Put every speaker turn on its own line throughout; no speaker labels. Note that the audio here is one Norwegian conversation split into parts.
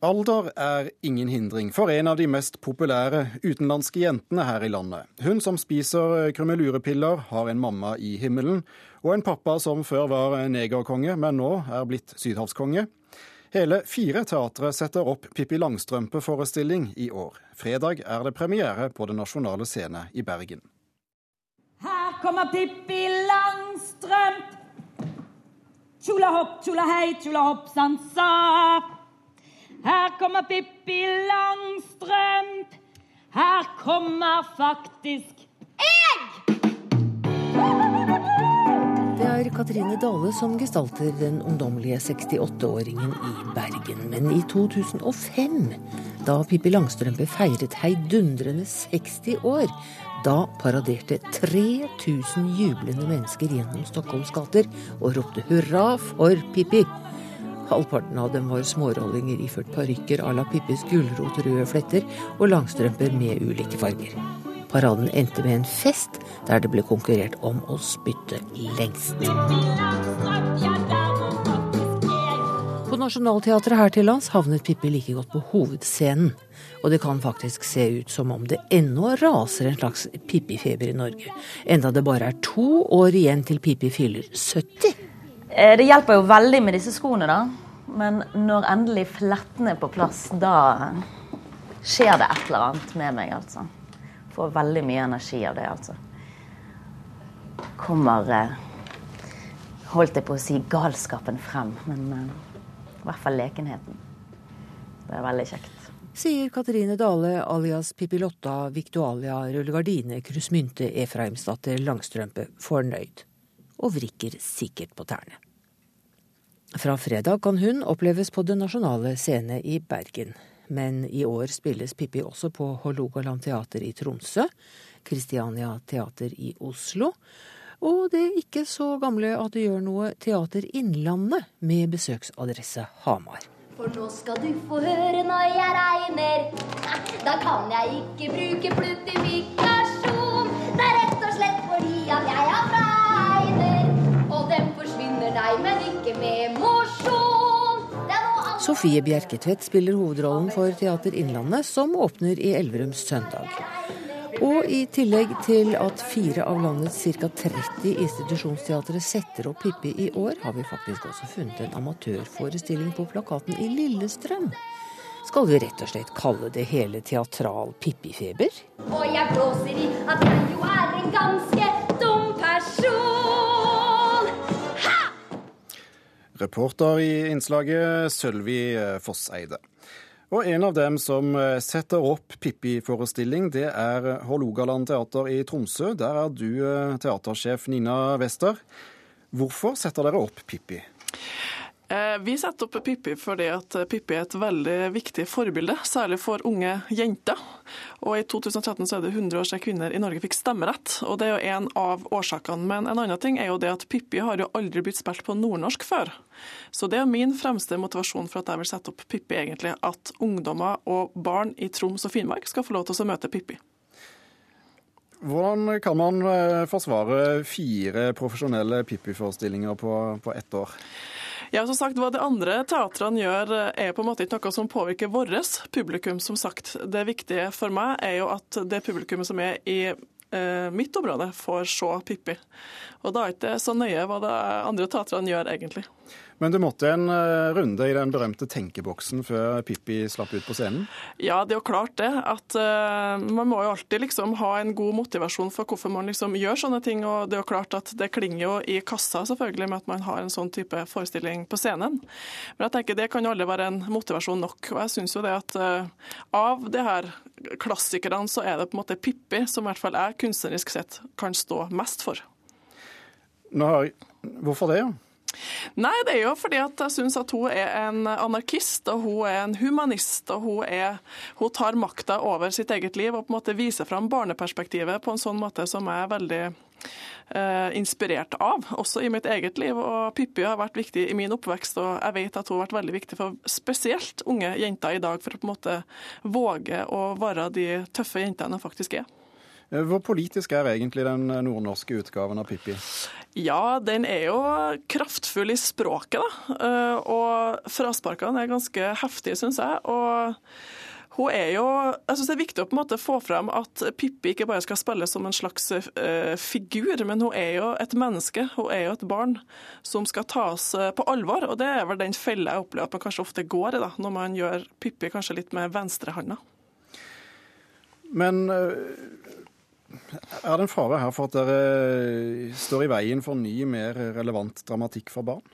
Alder er ingen hindring for en av de mest populære utenlandske jentene her i landet. Hun som spiser krumelurepiller, har en mamma i himmelen, og en pappa som før var negerkonge, men nå er blitt sydhavskonge. Hele fire teatre setter opp Pippi Langstrømpe-forestilling i år. Fredag er det premiere på Den nasjonale scene i Bergen.
Her kommer Pippi Langstrømpe! Tjolahopp, hopp, tjolahopp, sansa. Her kommer Pippi Langstrømp. Her kommer faktisk jeg!
Det er Katrine Dale som gestalter den ungdommelige 68-åringen i Bergen. Men i 2005, da Pippi Langstrømpe feiret heidundrende 60 år, da paraderte 3000 jublende mennesker gjennom Stockholms gater og ropte hurra for Pippi. Halvparten av dem var smårollinger iført parykker à la Pippis gulrotrøde fletter og langstrømper med ulike farger. Paraden endte med en fest der det ble konkurrert om å spytte lengst. På Nationaltheatret her til lands havnet Pippi like godt på hovedscenen. Og det kan faktisk se ut som om det ennå raser en slags Pippi-feber i Norge. Enda det bare er to år igjen til Pippi fyller 70.
Eh, det hjelper jo veldig med disse skoene, da. Men når endelig flettene er på plass, da skjer det et eller annet med meg, altså. Får veldig mye energi av det, altså. Kommer eh, Holdt jeg på å si galskapen frem, men eh, i hvert fall lekenheten. Det er veldig kjekt.
Sier Katrine Dale alias Pippilotta Victualia Rullegardine Krusmynte Efraimsdatter Langstrømpe fornøyd. Og vrikker sikkert på tærne. Fra fredag kan hun oppleves på Den nasjonale scene i Bergen. Men i år spilles Pippi også på Hålogaland teater i Tromsø, Kristiania teater i Oslo, og det ikke så gamle at det gjør noe Teater Innlandet med besøksadresse Hamar.
For nå skal du få høre når jeg regner. Da kan jeg ikke bruke pluttifikasjon. Ikke med mosjon.
Sofie Bjerketvedt spiller hovedrollen for Teater Innlandet, som åpner i Elverum søndag. Og i tillegg til at fire av landets ca. 30 institusjonsteatre setter opp Pippi i år, har vi faktisk også funnet en amatørforestilling på plakaten i Lillestrøm. Skal vi rett og slett kalle det hele teatral Pippi-feber?
Og jeg blåser i at jeg jo er en ganske
Reporter i innslaget Sølvi Fosseide. Og en av dem som eh, setter opp Pippi-forestilling, det er Hålogaland teater i Tromsø. Der er du eh, teatersjef Nina Wester. Hvorfor setter dere opp Pippi?
Eh, vi setter opp Pippi fordi at Pippi er et veldig viktig forbilde, særlig for unge jenter. Og I 2013 så er det 100 år siden kvinner i Norge fikk stemmerett. og Det er jo en av årsakene. Men en annen ting er jo det at Pippi har jo aldri blitt spilt på nordnorsk før. Så det er min fremste motivasjon for at jeg vil sette opp Pippi, egentlig. At ungdommer og barn i Troms og Finnmark skal få lov til å møte Pippi.
Hvordan kan man eh, forsvare fire profesjonelle Pippi-forestillinger på, på ett år?
Ja, som sagt, Hva de andre teatrene gjør, er på en måte ikke noe som påvirker vårt publikum. som sagt. Det viktige for meg er jo at det publikummet som er i eh, mitt område, får se Pippi. Og da er det ikke så nøye hva de andre teatrene gjør, egentlig.
Men du måtte en uh, runde i den berømte tenkeboksen før Pippi slapp ut på scenen?
Ja, det er jo klart det. At uh, Man må jo alltid liksom ha en god motivasjon for hvorfor man liksom gjør sånne ting. Og det er jo klart at det klinger jo i kassa selvfølgelig med at man har en sånn type forestilling på scenen. Men jeg tenker det kan jo aldri være en motivasjon nok. Og jeg syns jo det at uh, av de her klassikerne så er det på en måte Pippi som i hvert fall jeg kunstnerisk sett kan stå mest for.
Har... Hvorfor det? Ja?
Nei, det er jo fordi at jeg syns at hun er en anarkist, og hun er en humanist. Og hun, er, hun tar makta over sitt eget liv og på en måte viser fram barneperspektivet på en sånn måte som jeg er veldig eh, inspirert av, også i mitt eget liv. Og Pippi har vært viktig i min oppvekst, og jeg vet at hun har vært veldig viktig for spesielt unge jenter i dag, for å på en måte våge å være de tøffe jentene de faktisk er.
Hvor politisk er egentlig den nordnorske utgaven av Pippi?
Ja, den er jo kraftfull i språket, da. Og frasparkene er ganske heftige, syns jeg. og hun er jo, jeg synes Det er viktig å på en måte få frem at Pippi ikke bare skal spille som en slags uh, figur, men hun er jo et menneske. Hun er jo et barn som skal tas uh, på alvor. og Det er vel den fella jeg opplever at man kanskje ofte går i, da, når man gjør Pippi kanskje litt med venstrehanda.
Men er det en fare her for at dere står i veien for ny, mer relevant dramatikk for barn?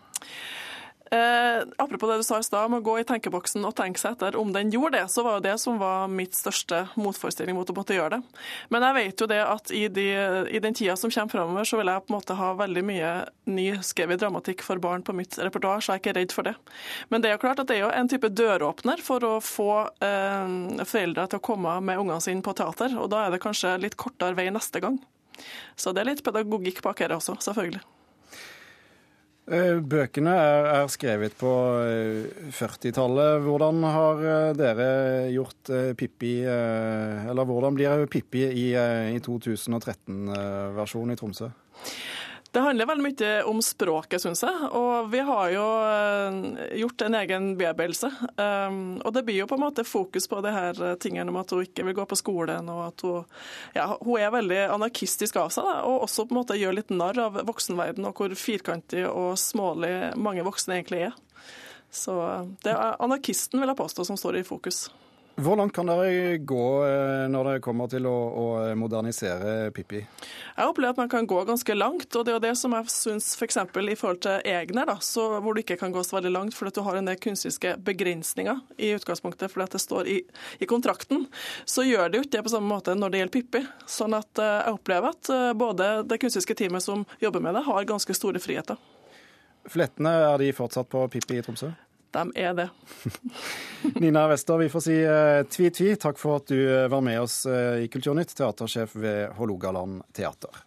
Eh, apropos det du sa i stad om å gå i tenkeboksen og tenke seg etter om den gjorde det, så var jo det som var mitt største motforestilling mot å måtte gjøre det. Men jeg vet jo det at i, de, i den tida som kommer framover, så vil jeg på en måte ha veldig mye ny skrevet dramatikk for barn på mitt repertoar, så jeg er ikke redd for det. Men det er jo klart at det er jo en type døråpner for å få eh, foreldre til å komme med ungene sine på teater, og da er det kanskje litt kortere vei neste gang. Så det er litt pedagogikk bak her også, selvfølgelig.
Eh, bøkene er, er skrevet på 40-tallet. Eh, hvordan har eh, dere gjort Pippi Eller hvordan blir Pippi i, i 2013-versjonen i Tromsø?
Det handler veldig mye om språket, syns jeg. Og vi har jo eh, gjort en egen bearbeidelse. Um, og det blir jo på en måte fokus på det her tingene om at hun ikke vil gå på skolen, og at hun, ja, hun er veldig anarkistisk av seg. Og også på en måte gjør litt narr av voksenverden og hvor firkantig og smålig mange voksne egentlig er. Så det er anarkisten, vil jeg påstå, som står i fokus.
Hvor langt kan dere gå eh, når det kommer til å, å, modernisere Pippi?
Jeg opplever at man kan gå ganske langt. og Det er jo det som jeg syns f.eks. For i forhold til Egner, da, så, hvor du ikke kan gå så veldig langt fordi du har en del kunstneriske begrensninger i utgangspunktet fordi det står i, i, kontrakten, så gjør det jo ikke det på samme måte når det gjelder Pippi. Sånn at eh, jeg opplever at eh, både det kunstneriske teamet som jobber med det, har ganske store friheter.
Flettene, er de fortsatt på Pippi i Tromsø?
De er det.
Nina Wester, vi får si tvi-tvi. Takk for at du eh, var med oss uh, i Kulturnytt, teatersjef ved Hålogaland teater.